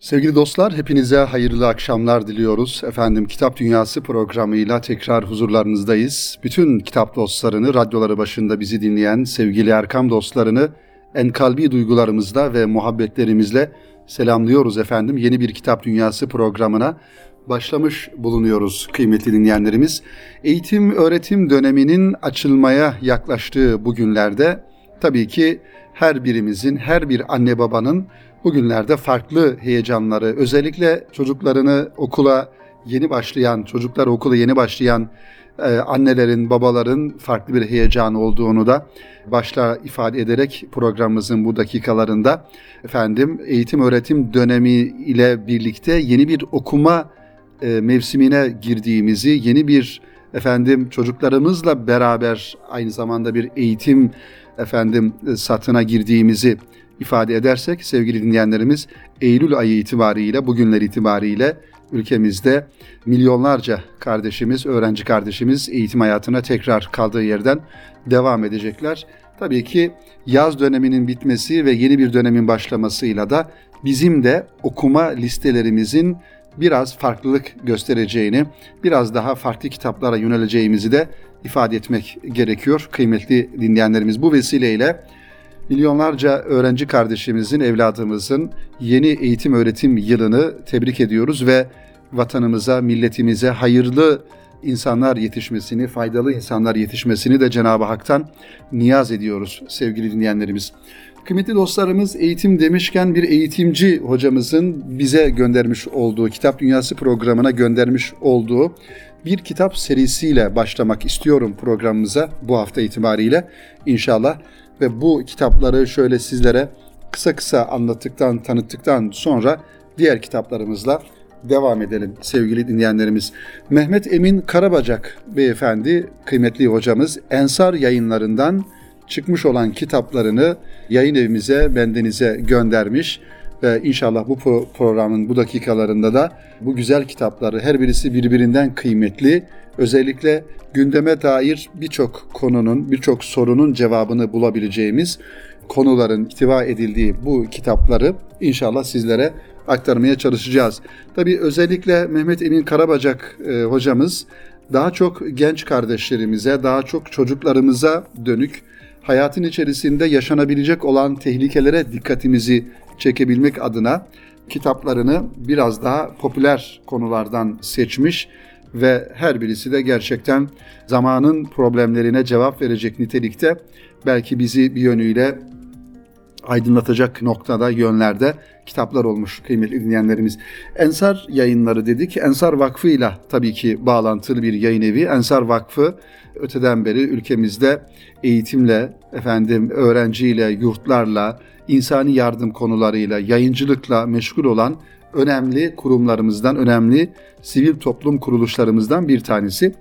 Sevgili dostlar, hepinize hayırlı akşamlar diliyoruz. Efendim Kitap Dünyası programıyla tekrar huzurlarınızdayız. Bütün kitap dostlarını, radyoları başında bizi dinleyen sevgili Erkam dostlarını en kalbi duygularımızla ve muhabbetlerimizle selamlıyoruz efendim. Yeni bir Kitap Dünyası programına başlamış bulunuyoruz kıymetli dinleyenlerimiz. Eğitim öğretim döneminin açılmaya yaklaştığı bu günlerde tabii ki her birimizin, her bir anne babanın bugünlerde farklı heyecanları, özellikle çocuklarını okula yeni başlayan, çocuklar okula yeni başlayan e, annelerin, babaların farklı bir heyecan olduğunu da başta ifade ederek programımızın bu dakikalarında efendim eğitim öğretim dönemi ile birlikte yeni bir okuma e, mevsimine girdiğimizi, yeni bir efendim çocuklarımızla beraber aynı zamanda bir eğitim efendim satına girdiğimizi ifade edersek sevgili dinleyenlerimiz Eylül ayı itibariyle bugünler itibariyle ülkemizde milyonlarca kardeşimiz, öğrenci kardeşimiz eğitim hayatına tekrar kaldığı yerden devam edecekler. Tabii ki yaz döneminin bitmesi ve yeni bir dönemin başlamasıyla da bizim de okuma listelerimizin biraz farklılık göstereceğini, biraz daha farklı kitaplara yöneleceğimizi de ifade etmek gerekiyor kıymetli dinleyenlerimiz. Bu vesileyle milyonlarca öğrenci kardeşimizin, evladımızın yeni eğitim öğretim yılını tebrik ediyoruz ve vatanımıza, milletimize hayırlı insanlar yetişmesini, faydalı insanlar yetişmesini de Cenab-ı Hak'tan niyaz ediyoruz sevgili dinleyenlerimiz. Kıymetli dostlarımız eğitim demişken bir eğitimci hocamızın bize göndermiş olduğu, Kitap Dünyası programına göndermiş olduğu bir kitap serisiyle başlamak istiyorum programımıza bu hafta itibariyle inşallah. Ve bu kitapları şöyle sizlere kısa kısa anlattıktan, tanıttıktan sonra diğer kitaplarımızla devam edelim sevgili dinleyenlerimiz. Mehmet Emin Karabacak beyefendi, kıymetli hocamız Ensar yayınlarından çıkmış olan kitaplarını yayın evimize, bendenize göndermiş ve inşallah bu programın bu dakikalarında da bu güzel kitapları her birisi birbirinden kıymetli özellikle gündeme dair birçok konunun, birçok sorunun cevabını bulabileceğimiz konuların ihtiva edildiği bu kitapları inşallah sizlere aktarmaya çalışacağız. Tabi özellikle Mehmet Emin Karabacak e, hocamız daha çok genç kardeşlerimize, daha çok çocuklarımıza dönük hayatın içerisinde yaşanabilecek olan tehlikelere dikkatimizi çekebilmek adına kitaplarını biraz daha popüler konulardan seçmiş ve her birisi de gerçekten zamanın problemlerine cevap verecek nitelikte belki bizi bir yönüyle aydınlatacak noktada, yönlerde kitaplar olmuş kıymetli dinleyenlerimiz. Ensar yayınları dedik. Ensar Vakfı ile tabii ki bağlantılı bir yayın evi. Ensar Vakfı öteden beri ülkemizde eğitimle, efendim öğrenciyle, yurtlarla, insani yardım konularıyla, yayıncılıkla meşgul olan önemli kurumlarımızdan, önemli sivil toplum kuruluşlarımızdan bir tanesi.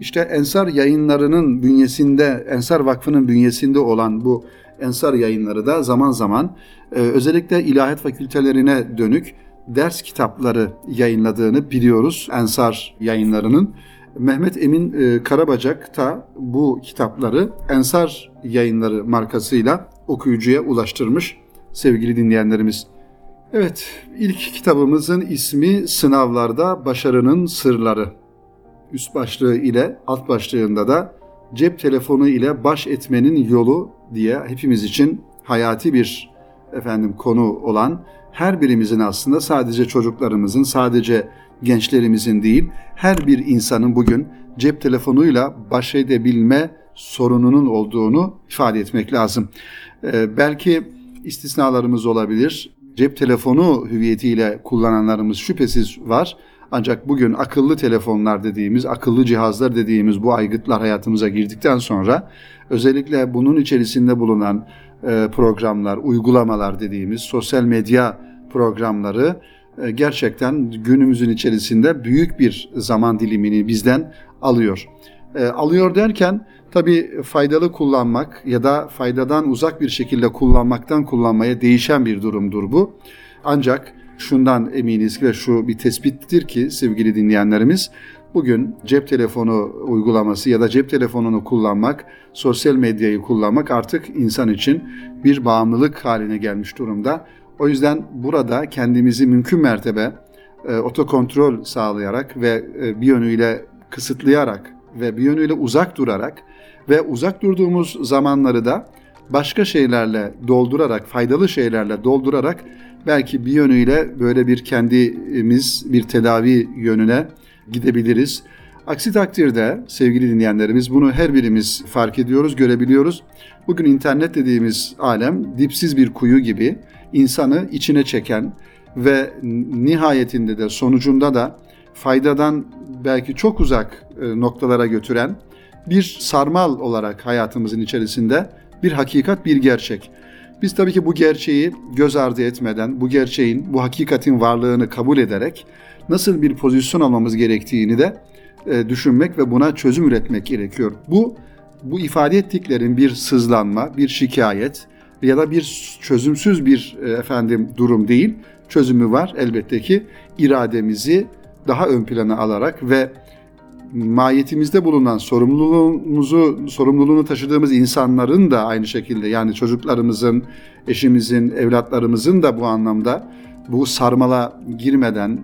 İşte Ensar yayınlarının bünyesinde, Ensar Vakfı'nın bünyesinde olan bu Ensar yayınları da zaman zaman e, özellikle ilahiyat fakültelerine dönük ders kitapları yayınladığını biliyoruz Ensar yayınlarının. Mehmet Emin e, Karabacak da bu kitapları Ensar yayınları markasıyla okuyucuya ulaştırmış sevgili dinleyenlerimiz. Evet, ilk kitabımızın ismi Sınavlarda Başarının Sırları. Üst başlığı ile alt başlığında da cep telefonu ile baş etmenin yolu diye hepimiz için hayati bir efendim konu olan her birimizin aslında sadece çocuklarımızın, sadece gençlerimizin değil, her bir insanın bugün cep telefonuyla baş edebilme sorununun olduğunu ifade etmek lazım. Ee, belki istisnalarımız olabilir. Cep telefonu hüviyetiyle kullananlarımız şüphesiz var. Ancak bugün akıllı telefonlar dediğimiz, akıllı cihazlar dediğimiz bu aygıtlar hayatımıza girdikten sonra özellikle bunun içerisinde bulunan e, programlar, uygulamalar dediğimiz sosyal medya programları gerçekten günümüzün içerisinde büyük bir zaman dilimini bizden alıyor. E, alıyor derken tabii faydalı kullanmak ya da faydadan uzak bir şekilde kullanmaktan kullanmaya değişen bir durumdur bu. Ancak şundan eminiz ve şu bir tespittir ki sevgili dinleyenlerimiz bugün cep telefonu uygulaması ya da cep telefonunu kullanmak, sosyal medyayı kullanmak artık insan için bir bağımlılık haline gelmiş durumda. O yüzden burada kendimizi mümkün mertebe e, otokontrol sağlayarak ve e, bir yönüyle kısıtlayarak ve bir yönüyle uzak durarak ve uzak durduğumuz zamanları da başka şeylerle doldurarak, faydalı şeylerle doldurarak belki bir yönüyle böyle bir kendimiz bir tedavi yönüne gidebiliriz. Aksi takdirde sevgili dinleyenlerimiz bunu her birimiz fark ediyoruz, görebiliyoruz. Bugün internet dediğimiz alem dipsiz bir kuyu gibi insanı içine çeken ve nihayetinde de sonucunda da faydadan belki çok uzak e, noktalara götüren bir sarmal olarak hayatımızın içerisinde bir hakikat, bir gerçek. Biz tabii ki bu gerçeği göz ardı etmeden, bu gerçeğin, bu hakikatin varlığını kabul ederek nasıl bir pozisyon almamız gerektiğini de e, düşünmek ve buna çözüm üretmek gerekiyor. Bu bu ifade ettiklerin bir sızlanma, bir şikayet ya da bir çözümsüz bir e, efendim durum değil. Çözümü var elbette ki irademizi daha ön plana alarak ve mahiyetimizde bulunan sorumluluğumuzu sorumluluğunu taşıdığımız insanların da aynı şekilde yani çocuklarımızın, eşimizin, evlatlarımızın da bu anlamda bu sarmala girmeden,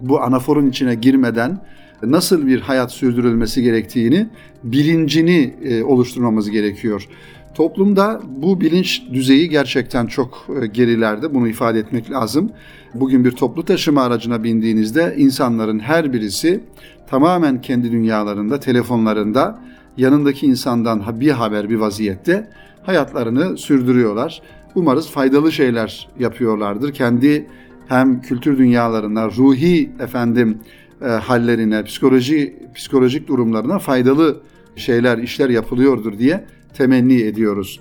bu anaforun içine girmeden nasıl bir hayat sürdürülmesi gerektiğini bilincini e, oluşturmamız gerekiyor. Toplumda bu bilinç düzeyi gerçekten çok e, gerilerde. Bunu ifade etmek lazım. Bugün bir toplu taşıma aracına bindiğinizde insanların her birisi tamamen kendi dünyalarında, telefonlarında yanındaki insandan bir haber bir vaziyette hayatlarını sürdürüyorlar. Umarız faydalı şeyler yapıyorlardır. Kendi hem kültür dünyalarına, ruhi efendim e, hallerine, psikoloji psikolojik durumlarına faydalı şeyler, işler yapılıyordur diye temenni ediyoruz.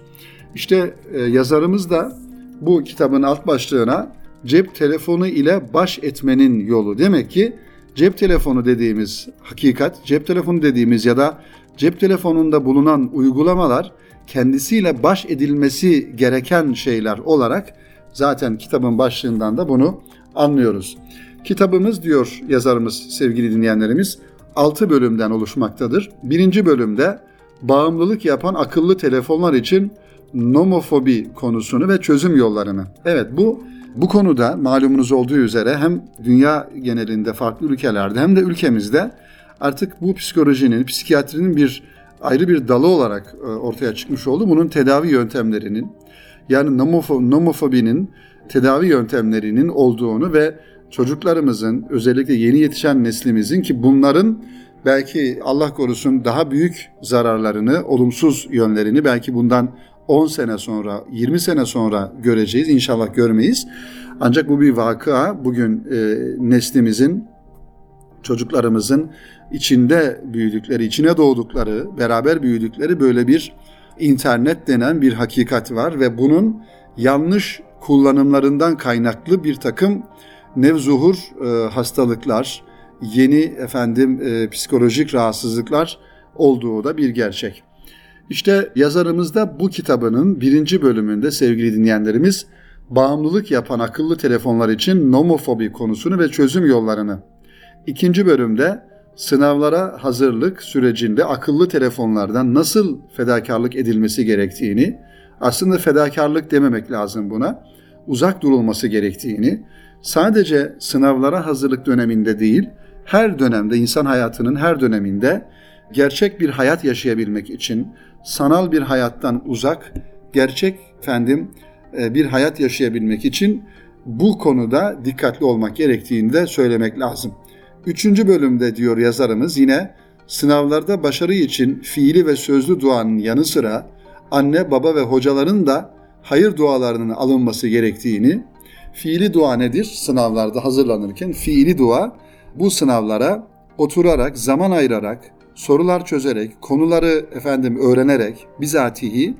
İşte e, yazarımız da bu kitabın alt başlığına cep telefonu ile baş etmenin yolu. Demek ki cep telefonu dediğimiz hakikat, cep telefonu dediğimiz ya da cep telefonunda bulunan uygulamalar kendisiyle baş edilmesi gereken şeyler olarak zaten kitabın başlığından da bunu anlıyoruz. Kitabımız diyor yazarımız sevgili dinleyenlerimiz 6 bölümden oluşmaktadır. Birinci bölümde bağımlılık yapan akıllı telefonlar için nomofobi konusunu ve çözüm yollarını. Evet bu bu konuda malumunuz olduğu üzere hem dünya genelinde farklı ülkelerde hem de ülkemizde artık bu psikolojinin, psikiyatrinin bir ayrı bir dalı olarak e, ortaya çıkmış oldu. Bunun tedavi yöntemlerinin yani nomofobinin tedavi yöntemlerinin olduğunu ve çocuklarımızın özellikle yeni yetişen neslimizin ki bunların belki Allah korusun daha büyük zararlarını, olumsuz yönlerini belki bundan 10 sene sonra, 20 sene sonra göreceğiz. İnşallah görmeyiz. Ancak bu bir vakıa. Bugün e, neslimizin, çocuklarımızın içinde büyüdükleri, içine doğdukları, beraber büyüdükleri böyle bir internet denen bir hakikat var ve bunun yanlış kullanımlarından kaynaklı bir takım nevzuhur e, hastalıklar, yeni efendim e, psikolojik rahatsızlıklar olduğu da bir gerçek. İşte yazarımız da bu kitabının birinci bölümünde sevgili dinleyenlerimiz bağımlılık yapan akıllı telefonlar için nomofobi konusunu ve çözüm yollarını. İkinci bölümde sınavlara hazırlık sürecinde akıllı telefonlardan nasıl fedakarlık edilmesi gerektiğini, aslında fedakarlık dememek lazım buna, uzak durulması gerektiğini, sadece sınavlara hazırlık döneminde değil, her dönemde insan hayatının her döneminde gerçek bir hayat yaşayabilmek için sanal bir hayattan uzak, gerçek efendim e, bir hayat yaşayabilmek için bu konuda dikkatli olmak gerektiğini de söylemek lazım. Üçüncü bölümde diyor yazarımız yine sınavlarda başarı için fiili ve sözlü duanın yanı sıra anne, baba ve hocaların da hayır dualarının alınması gerektiğini, fiili dua nedir? Sınavlarda hazırlanırken fiili dua bu sınavlara oturarak, zaman ayırarak, sorular çözerek, konuları efendim öğrenerek bizatihi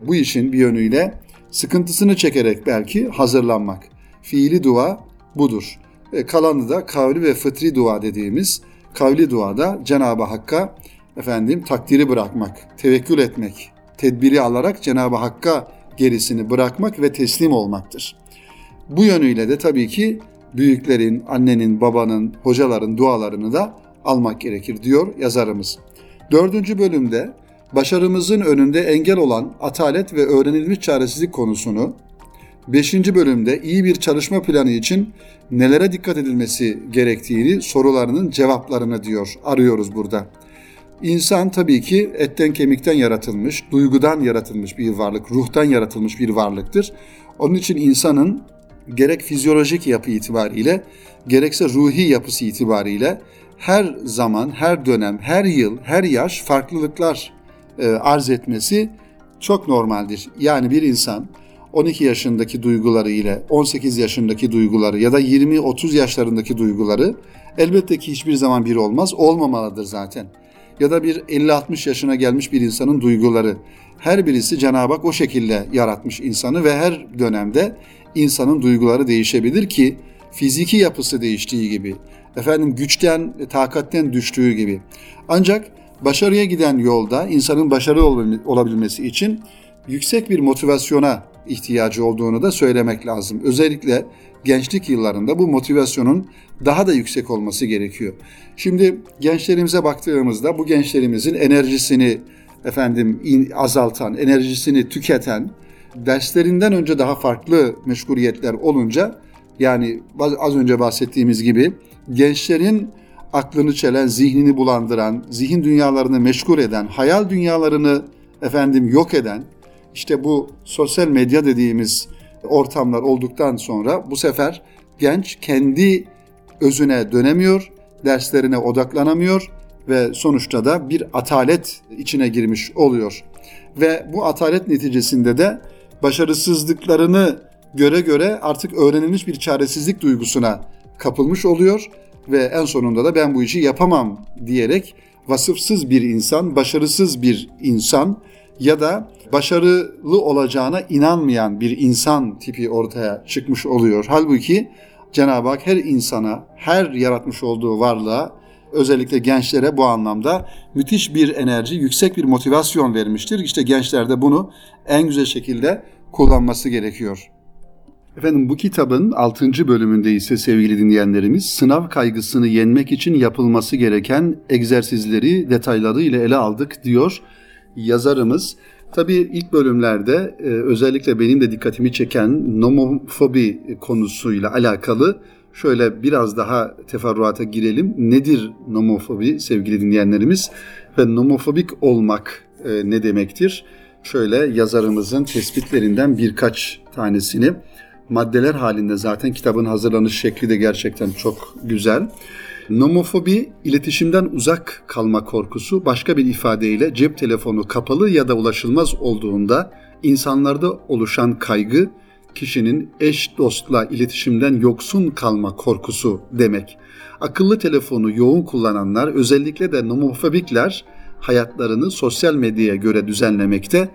bu işin bir yönüyle sıkıntısını çekerek belki hazırlanmak. Fiili dua budur. E, kalanı da kavli ve fıtri dua dediğimiz kavli duada Cenab-ı Hakk'a efendim takdiri bırakmak, tevekkül etmek, tedbiri alarak Cenab-ı Hakk'a gerisini bırakmak ve teslim olmaktır. Bu yönüyle de tabii ki büyüklerin, annenin, babanın, hocaların dualarını da almak gerekir diyor yazarımız. Dördüncü bölümde başarımızın önünde engel olan atalet ve öğrenilmiş çaresizlik konusunu Beşinci bölümde iyi bir çalışma planı için nelere dikkat edilmesi gerektiğini sorularının cevaplarını diyor. Arıyoruz burada. İnsan tabii ki etten kemikten yaratılmış, duygudan yaratılmış bir varlık, ruhtan yaratılmış bir varlıktır. Onun için insanın gerek fizyolojik yapı itibariyle gerekse ruhi yapısı itibariyle her zaman, her dönem, her yıl, her yaş farklılıklar e, arz etmesi çok normaldir. Yani bir insan 12 yaşındaki duyguları ile 18 yaşındaki duyguları ya da 20-30 yaşlarındaki duyguları elbette ki hiçbir zaman bir olmaz, olmamalıdır zaten. Ya da bir 50-60 yaşına gelmiş bir insanın duyguları. Her birisi Cenab-ı Hak o şekilde yaratmış insanı ve her dönemde insanın duyguları değişebilir ki fiziki yapısı değiştiği gibi, efendim güçten, takatten düştüğü gibi. Ancak başarıya giden yolda insanın başarılı olabilmesi için yüksek bir motivasyona ihtiyacı olduğunu da söylemek lazım. Özellikle gençlik yıllarında bu motivasyonun daha da yüksek olması gerekiyor. Şimdi gençlerimize baktığımızda bu gençlerimizin enerjisini efendim azaltan, enerjisini tüketen, derslerinden önce daha farklı meşguliyetler olunca yani az önce bahsettiğimiz gibi gençlerin aklını çelen, zihnini bulandıran, zihin dünyalarını meşgul eden, hayal dünyalarını efendim yok eden işte bu sosyal medya dediğimiz ortamlar olduktan sonra bu sefer genç kendi özüne dönemiyor, derslerine odaklanamıyor ve sonuçta da bir atalet içine girmiş oluyor. Ve bu atalet neticesinde de başarısızlıklarını göre göre artık öğrenilmiş bir çaresizlik duygusuna kapılmış oluyor ve en sonunda da ben bu işi yapamam diyerek vasıfsız bir insan, başarısız bir insan ya da başarılı olacağına inanmayan bir insan tipi ortaya çıkmış oluyor. Halbuki Cenab-ı Hak her insana, her yaratmış olduğu varlığa özellikle gençlere bu anlamda müthiş bir enerji, yüksek bir motivasyon vermiştir. İşte gençler de bunu en güzel şekilde kullanması gerekiyor. Efendim bu kitabın 6. bölümünde ise sevgili dinleyenlerimiz sınav kaygısını yenmek için yapılması gereken egzersizleri detaylarıyla ele aldık diyor yazarımız. Tabii ilk bölümlerde e, özellikle benim de dikkatimi çeken nomofobi konusuyla alakalı şöyle biraz daha teferruata girelim. Nedir nomofobi sevgili dinleyenlerimiz ve nomofobik olmak e, ne demektir? Şöyle yazarımızın tespitlerinden birkaç tanesini maddeler halinde zaten kitabın hazırlanış şekli de gerçekten çok güzel. Nomofobi, iletişimden uzak kalma korkusu, başka bir ifadeyle cep telefonu kapalı ya da ulaşılmaz olduğunda insanlarda oluşan kaygı, kişinin eş dostla iletişimden yoksun kalma korkusu demek. Akıllı telefonu yoğun kullananlar, özellikle de nomofobikler hayatlarını sosyal medyaya göre düzenlemekte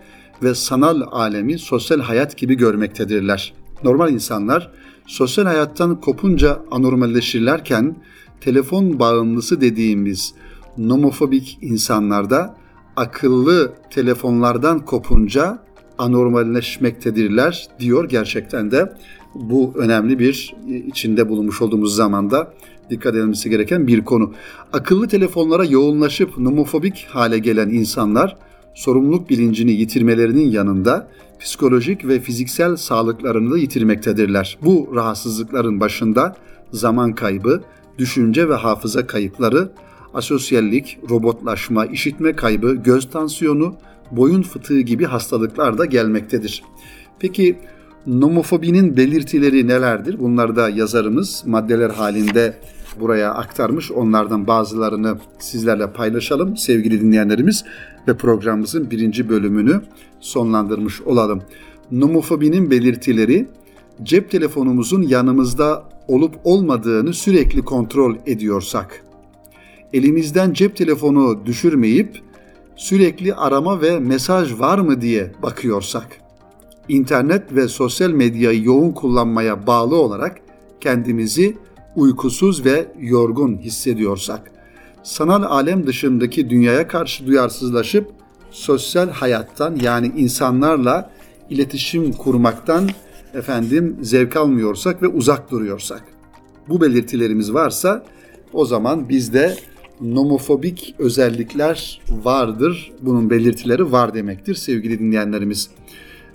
ve sanal alemi sosyal hayat gibi görmektedirler. Normal insanlar sosyal hayattan kopunca anormalleşirlerken telefon bağımlısı dediğimiz nomofobik insanlarda akıllı telefonlardan kopunca anormalleşmektedirler diyor gerçekten de bu önemli bir içinde bulunmuş olduğumuz zamanda dikkat edilmesi gereken bir konu. Akıllı telefonlara yoğunlaşıp nomofobik hale gelen insanlar sorumluluk bilincini yitirmelerinin yanında psikolojik ve fiziksel sağlıklarını da yitirmektedirler. Bu rahatsızlıkların başında zaman kaybı, düşünce ve hafıza kayıpları, asosyallik, robotlaşma, işitme kaybı, göz tansiyonu, boyun fıtığı gibi hastalıklar da gelmektedir. Peki nomofobinin belirtileri nelerdir? Bunları da yazarımız maddeler halinde buraya aktarmış. Onlardan bazılarını sizlerle paylaşalım sevgili dinleyenlerimiz ve programımızın birinci bölümünü sonlandırmış olalım. Nomofobinin belirtileri cep telefonumuzun yanımızda olup olmadığını sürekli kontrol ediyorsak, elimizden cep telefonu düşürmeyip sürekli arama ve mesaj var mı diye bakıyorsak, internet ve sosyal medyayı yoğun kullanmaya bağlı olarak kendimizi uykusuz ve yorgun hissediyorsak, sanal alem dışındaki dünyaya karşı duyarsızlaşıp sosyal hayattan yani insanlarla iletişim kurmaktan efendim zevk almıyorsak ve uzak duruyorsak. Bu belirtilerimiz varsa o zaman bizde nomofobik özellikler vardır. Bunun belirtileri var demektir sevgili dinleyenlerimiz.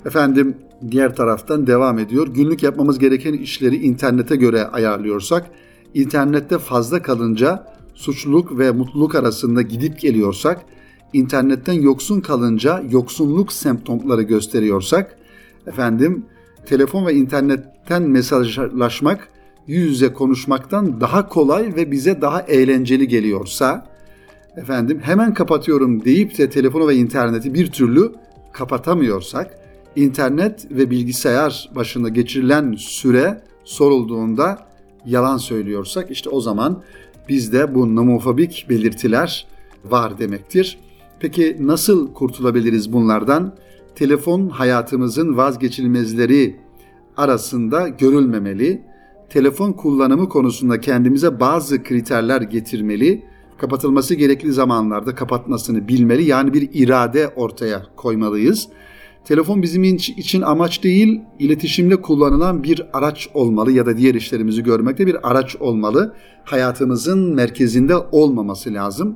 Efendim diğer taraftan devam ediyor. Günlük yapmamız gereken işleri internete göre ayarlıyorsak, internette fazla kalınca suçluluk ve mutluluk arasında gidip geliyorsak, internetten yoksun kalınca yoksunluk semptomları gösteriyorsak, efendim telefon ve internetten mesajlaşmak yüz yüze konuşmaktan daha kolay ve bize daha eğlenceli geliyorsa, efendim hemen kapatıyorum deyip de telefonu ve interneti bir türlü kapatamıyorsak, internet ve bilgisayar başında geçirilen süre sorulduğunda yalan söylüyorsak işte o zaman bizde bu nomofobik belirtiler var demektir. Peki nasıl kurtulabiliriz bunlardan? Telefon hayatımızın vazgeçilmezleri arasında görülmemeli. Telefon kullanımı konusunda kendimize bazı kriterler getirmeli. Kapatılması gerekli zamanlarda kapatmasını bilmeli. Yani bir irade ortaya koymalıyız. Telefon bizim için amaç değil, iletişimde kullanılan bir araç olmalı ya da diğer işlerimizi görmekte bir araç olmalı. Hayatımızın merkezinde olmaması lazım.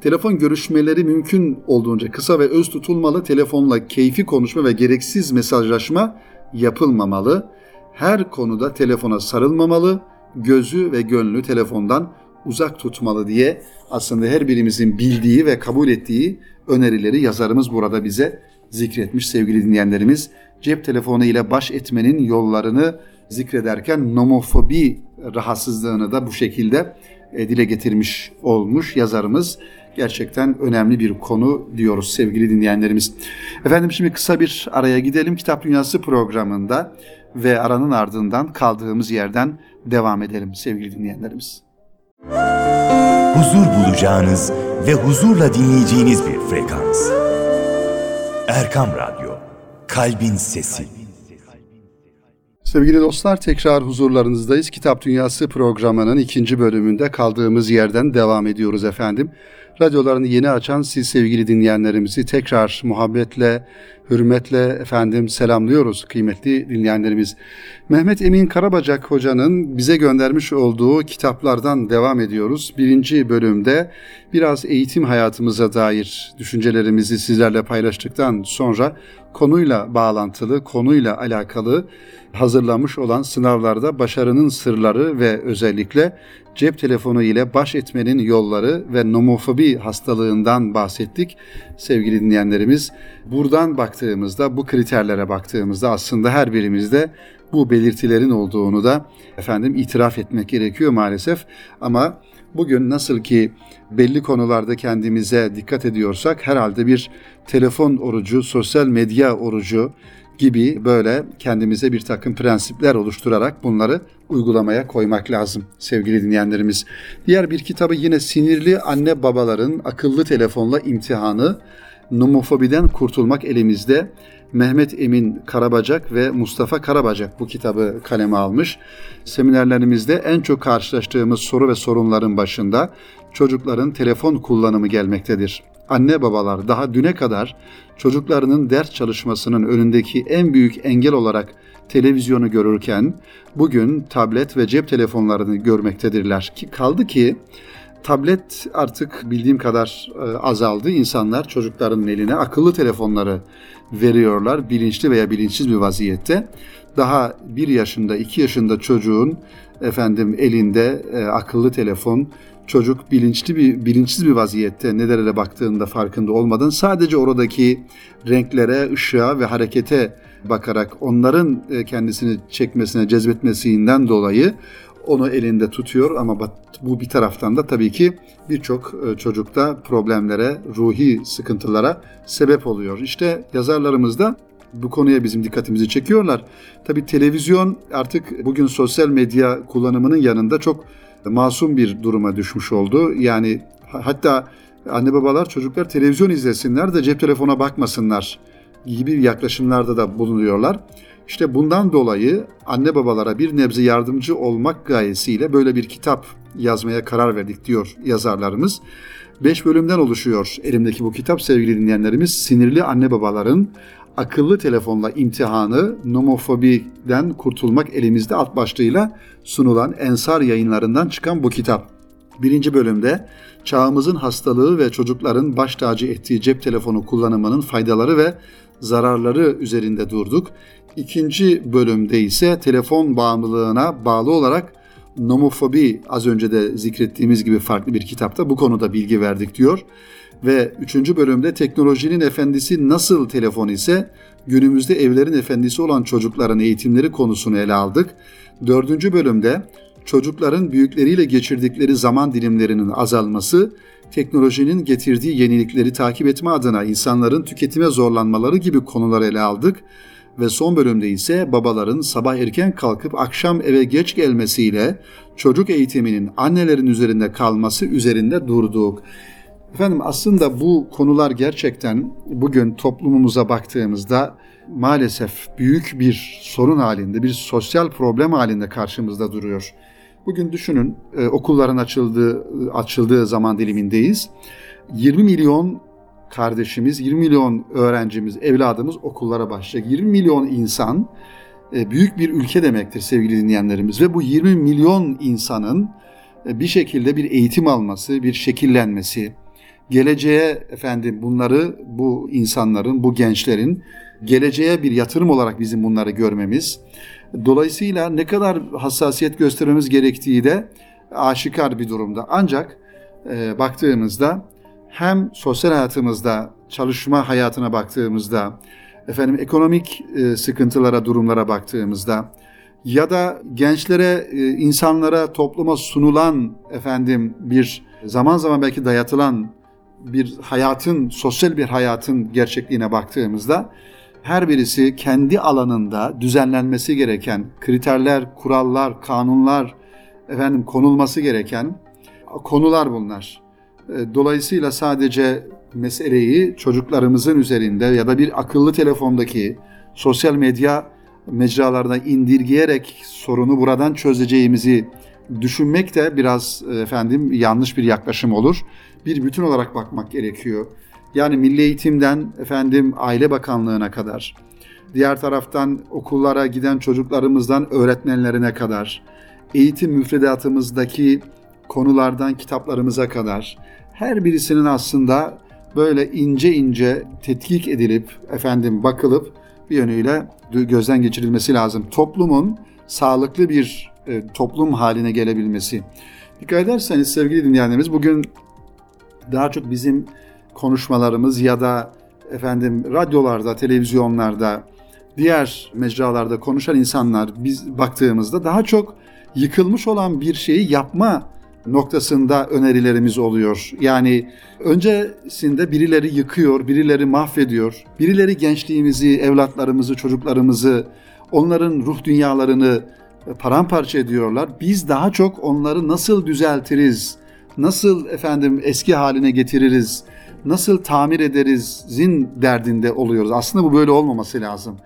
Telefon görüşmeleri mümkün olduğunca kısa ve öz tutulmalı. Telefonla keyfi konuşma ve gereksiz mesajlaşma yapılmamalı. Her konuda telefona sarılmamalı. Gözü ve gönlü telefondan uzak tutmalı diye aslında her birimizin bildiği ve kabul ettiği önerileri yazarımız burada bize zikretmiş sevgili dinleyenlerimiz. Cep telefonu ile baş etmenin yollarını zikrederken nomofobi rahatsızlığını da bu şekilde e, dile getirmiş olmuş yazarımız. Gerçekten önemli bir konu diyoruz sevgili dinleyenlerimiz. Efendim şimdi kısa bir araya gidelim. Kitap Dünyası programında ve aranın ardından kaldığımız yerden devam edelim sevgili dinleyenlerimiz. Huzur bulacağınız ve huzurla dinleyeceğiniz bir frekans. Erkam Radyo, Kalbin Sesi. Sevgili dostlar tekrar huzurlarınızdayız. Kitap Dünyası programının ikinci bölümünde kaldığımız yerden devam ediyoruz efendim. Radyolarını yeni açan siz sevgili dinleyenlerimizi tekrar muhabbetle, hürmetle efendim selamlıyoruz kıymetli dinleyenlerimiz. Mehmet Emin Karabacak hocanın bize göndermiş olduğu kitaplardan devam ediyoruz. Birinci bölümde biraz eğitim hayatımıza dair düşüncelerimizi sizlerle paylaştıktan sonra konuyla bağlantılı, konuyla alakalı hazırlanmış olan sınavlarda başarının sırları ve özellikle cep telefonu ile baş etmenin yolları ve nomofobi hastalığından bahsettik. Sevgili dinleyenlerimiz, buradan baktığımızda, bu kriterlere baktığımızda aslında her birimizde bu belirtilerin olduğunu da efendim itiraf etmek gerekiyor maalesef. Ama bugün nasıl ki belli konularda kendimize dikkat ediyorsak herhalde bir telefon orucu, sosyal medya orucu, gibi böyle kendimize bir takım prensipler oluşturarak bunları uygulamaya koymak lazım sevgili dinleyenlerimiz. Diğer bir kitabı yine sinirli anne babaların akıllı telefonla imtihanı nomofobiden kurtulmak elimizde. Mehmet Emin Karabacak ve Mustafa Karabacak bu kitabı kaleme almış. Seminerlerimizde en çok karşılaştığımız soru ve sorunların başında çocukların telefon kullanımı gelmektedir anne babalar daha düne kadar çocuklarının ders çalışmasının önündeki en büyük engel olarak televizyonu görürken bugün tablet ve cep telefonlarını görmektedirler ki kaldı ki tablet artık bildiğim kadar e, azaldı. İnsanlar çocukların eline akıllı telefonları veriyorlar bilinçli veya bilinçsiz bir vaziyette. Daha bir yaşında, iki yaşında çocuğun efendim elinde e, akıllı telefon, çocuk bilinçli bir bilinçsiz bir vaziyette nelere baktığında farkında olmadan sadece oradaki renklere, ışığa ve harekete bakarak onların e, kendisini çekmesine, cezbetmesinden dolayı onu elinde tutuyor ama bu bir taraftan da tabii ki birçok e, çocukta problemlere, ruhi sıkıntılara sebep oluyor. İşte yazarlarımız da bu konuya bizim dikkatimizi çekiyorlar. Tabii televizyon artık bugün sosyal medya kullanımının yanında çok masum bir duruma düşmüş oldu. Yani hatta anne babalar çocuklar televizyon izlesinler de cep telefona bakmasınlar gibi yaklaşımlarda da bulunuyorlar. İşte bundan dolayı anne babalara bir nebze yardımcı olmak gayesiyle böyle bir kitap yazmaya karar verdik diyor yazarlarımız. Beş bölümden oluşuyor elimdeki bu kitap sevgili dinleyenlerimiz. Sinirli anne babaların akıllı telefonla imtihanı nomofobiden kurtulmak elimizde alt başlığıyla sunulan Ensar yayınlarından çıkan bu kitap. Birinci bölümde çağımızın hastalığı ve çocukların baş tacı ettiği cep telefonu kullanımının faydaları ve zararları üzerinde durduk. İkinci bölümde ise telefon bağımlılığına bağlı olarak nomofobi az önce de zikrettiğimiz gibi farklı bir kitapta bu konuda bilgi verdik diyor. Ve üçüncü bölümde teknolojinin efendisi nasıl telefon ise günümüzde evlerin efendisi olan çocukların eğitimleri konusunu ele aldık. Dördüncü bölümde çocukların büyükleriyle geçirdikleri zaman dilimlerinin azalması, teknolojinin getirdiği yenilikleri takip etme adına insanların tüketime zorlanmaları gibi konular ele aldık ve son bölümde ise babaların sabah erken kalkıp akşam eve geç gelmesiyle çocuk eğitiminin annelerin üzerinde kalması üzerinde durduk. Efendim aslında bu konular gerçekten bugün toplumumuza baktığımızda maalesef büyük bir sorun halinde, bir sosyal problem halinde karşımızda duruyor. Bugün düşünün e, okulların açıldığı açıldığı zaman dilimindeyiz. 20 milyon kardeşimiz, 20 milyon öğrencimiz, evladımız okullara başlayacak. 20 milyon insan e, büyük bir ülke demektir sevgili dinleyenlerimiz ve bu 20 milyon insanın e, bir şekilde bir eğitim alması, bir şekillenmesi, geleceğe efendim bunları bu insanların, bu gençlerin geleceğe bir yatırım olarak bizim bunları görmemiz. Dolayısıyla ne kadar hassasiyet göstermemiz gerektiği de aşikar bir durumda. Ancak e, baktığımızda hem sosyal hayatımızda, çalışma hayatına baktığımızda, efendim ekonomik e, sıkıntılara, durumlara baktığımızda ya da gençlere, e, insanlara, topluma sunulan efendim bir zaman zaman belki dayatılan bir hayatın, sosyal bir hayatın gerçekliğine baktığımızda her birisi kendi alanında düzenlenmesi gereken kriterler, kurallar, kanunlar efendim konulması gereken konular bunlar. E, dolayısıyla sadece meseleyi çocuklarımızın üzerinde ya da bir akıllı telefondaki sosyal medya mecralarına indirgeyerek sorunu buradan çözeceğimizi düşünmek de biraz e, efendim yanlış bir yaklaşım olur. Bir bütün olarak bakmak gerekiyor. Yani milli eğitimden efendim aile bakanlığına kadar, diğer taraftan okullara giden çocuklarımızdan öğretmenlerine kadar, eğitim müfredatımızdaki konulardan kitaplarımıza kadar her birisinin aslında böyle ince ince tetkik edilip efendim bakılıp bir yönüyle gözden geçirilmesi lazım. Toplumun sağlıklı bir e, toplum haline gelebilmesi. Dikkat ederseniz sevgili dinleyenlerimiz bugün daha çok bizim konuşmalarımız ya da efendim radyolarda, televizyonlarda, diğer mecralarda konuşan insanlar biz baktığımızda daha çok yıkılmış olan bir şeyi yapma noktasında önerilerimiz oluyor. Yani öncesinde birileri yıkıyor, birileri mahvediyor, birileri gençliğimizi, evlatlarımızı, çocuklarımızı, onların ruh dünyalarını paramparça ediyorlar. Biz daha çok onları nasıl düzeltiriz, nasıl efendim eski haline getiririz, nasıl tamir ederizin derdinde oluyoruz. Aslında bu böyle olmaması lazım.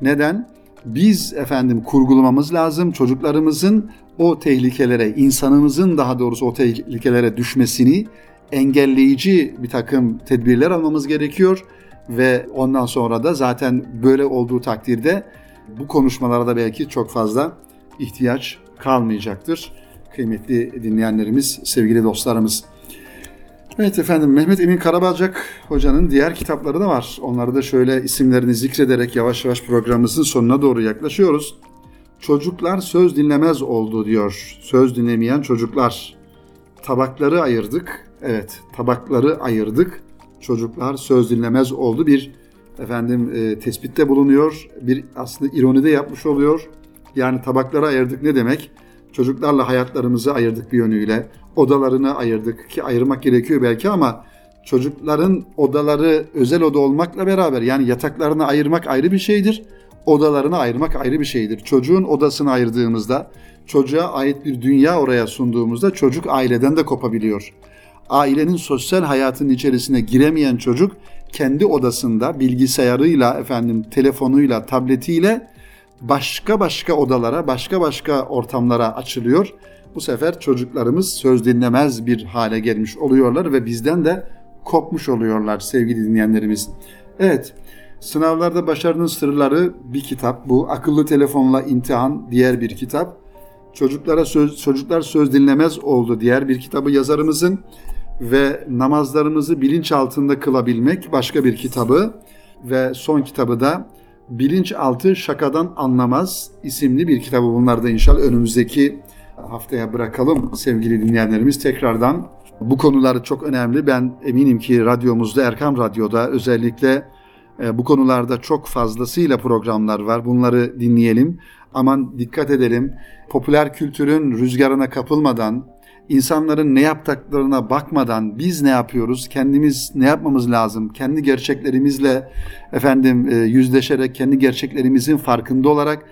Neden? Biz efendim kurgulamamız lazım. Çocuklarımızın o tehlikelere, insanımızın daha doğrusu o tehlikelere düşmesini engelleyici bir takım tedbirler almamız gerekiyor ve ondan sonra da zaten böyle olduğu takdirde bu konuşmalara da belki çok fazla ihtiyaç kalmayacaktır. Kıymetli dinleyenlerimiz, sevgili dostlarımız. Evet efendim Mehmet Emin Karabacak hocanın diğer kitapları da var. Onları da şöyle isimlerini zikrederek yavaş yavaş programımızın sonuna doğru yaklaşıyoruz. Çocuklar söz dinlemez oldu diyor. Söz dinlemeyen çocuklar. Tabakları ayırdık. Evet tabakları ayırdık. Çocuklar söz dinlemez oldu. Bir efendim e, tespitte bulunuyor. Bir aslında ironi de yapmış oluyor. Yani tabakları ayırdık ne demek? Çocuklarla hayatlarımızı ayırdık bir yönüyle. Odalarını ayırdık ki ayırmak gerekiyor belki ama çocukların odaları özel oda olmakla beraber yani yataklarını ayırmak ayrı bir şeydir. Odalarını ayırmak ayrı bir şeydir. Çocuğun odasını ayırdığımızda, çocuğa ait bir dünya oraya sunduğumuzda çocuk aileden de kopabiliyor. Ailenin sosyal hayatının içerisine giremeyen çocuk kendi odasında bilgisayarıyla, efendim telefonuyla, tabletiyle başka başka odalara, başka başka ortamlara açılıyor. Bu sefer çocuklarımız söz dinlemez bir hale gelmiş oluyorlar ve bizden de kopmuş oluyorlar sevgili dinleyenlerimiz. Evet, sınavlarda başarının sırları bir kitap bu. Akıllı telefonla imtihan diğer bir kitap. Çocuklara söz, çocuklar söz dinlemez oldu diğer bir kitabı yazarımızın ve namazlarımızı bilinç altında kılabilmek başka bir kitabı ve son kitabı da Bilinçaltı Şakadan Anlamaz isimli bir kitabı bunlar da inşallah önümüzdeki haftaya bırakalım sevgili dinleyenlerimiz tekrardan. Bu konular çok önemli. Ben eminim ki radyomuzda Erkam Radyo'da özellikle e, bu konularda çok fazlasıyla programlar var. Bunları dinleyelim. Aman dikkat edelim. Popüler kültürün rüzgarına kapılmadan, insanların ne yaptıklarına bakmadan biz ne yapıyoruz? Kendimiz ne yapmamız lazım? Kendi gerçeklerimizle efendim e, yüzleşerek kendi gerçeklerimizin farkında olarak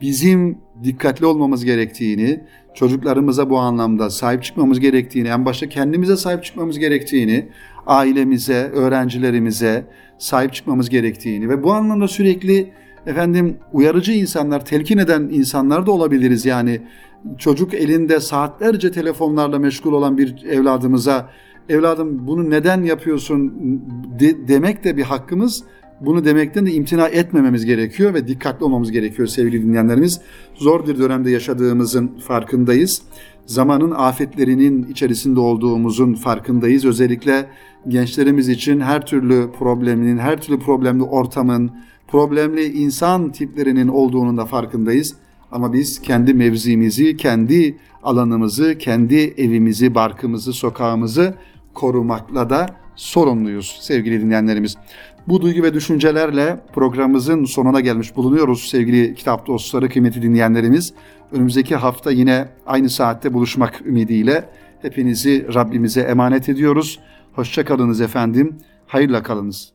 bizim dikkatli olmamız gerektiğini, çocuklarımıza bu anlamda sahip çıkmamız gerektiğini, en başta kendimize sahip çıkmamız gerektiğini, ailemize, öğrencilerimize sahip çıkmamız gerektiğini ve bu anlamda sürekli efendim uyarıcı insanlar, telkin eden insanlar da olabiliriz. Yani çocuk elinde saatlerce telefonlarla meşgul olan bir evladımıza evladım bunu neden yapıyorsun de, demek de bir hakkımız. Bunu demekten de imtina etmememiz gerekiyor ve dikkatli olmamız gerekiyor sevgili dinleyenlerimiz. Zor bir dönemde yaşadığımızın farkındayız. Zamanın afetlerinin içerisinde olduğumuzun farkındayız. Özellikle gençlerimiz için her türlü problemin, her türlü problemli ortamın, problemli insan tiplerinin olduğunun da farkındayız. Ama biz kendi mevzimizi, kendi alanımızı, kendi evimizi, barkımızı, sokağımızı korumakla da sorumluyuz sevgili dinleyenlerimiz. Bu duygu ve düşüncelerle programımızın sonuna gelmiş bulunuyoruz sevgili kitap dostları, kıymetli dinleyenlerimiz. Önümüzdeki hafta yine aynı saatte buluşmak ümidiyle hepinizi Rabbimize emanet ediyoruz. Hoşçakalınız efendim, hayırla kalınız.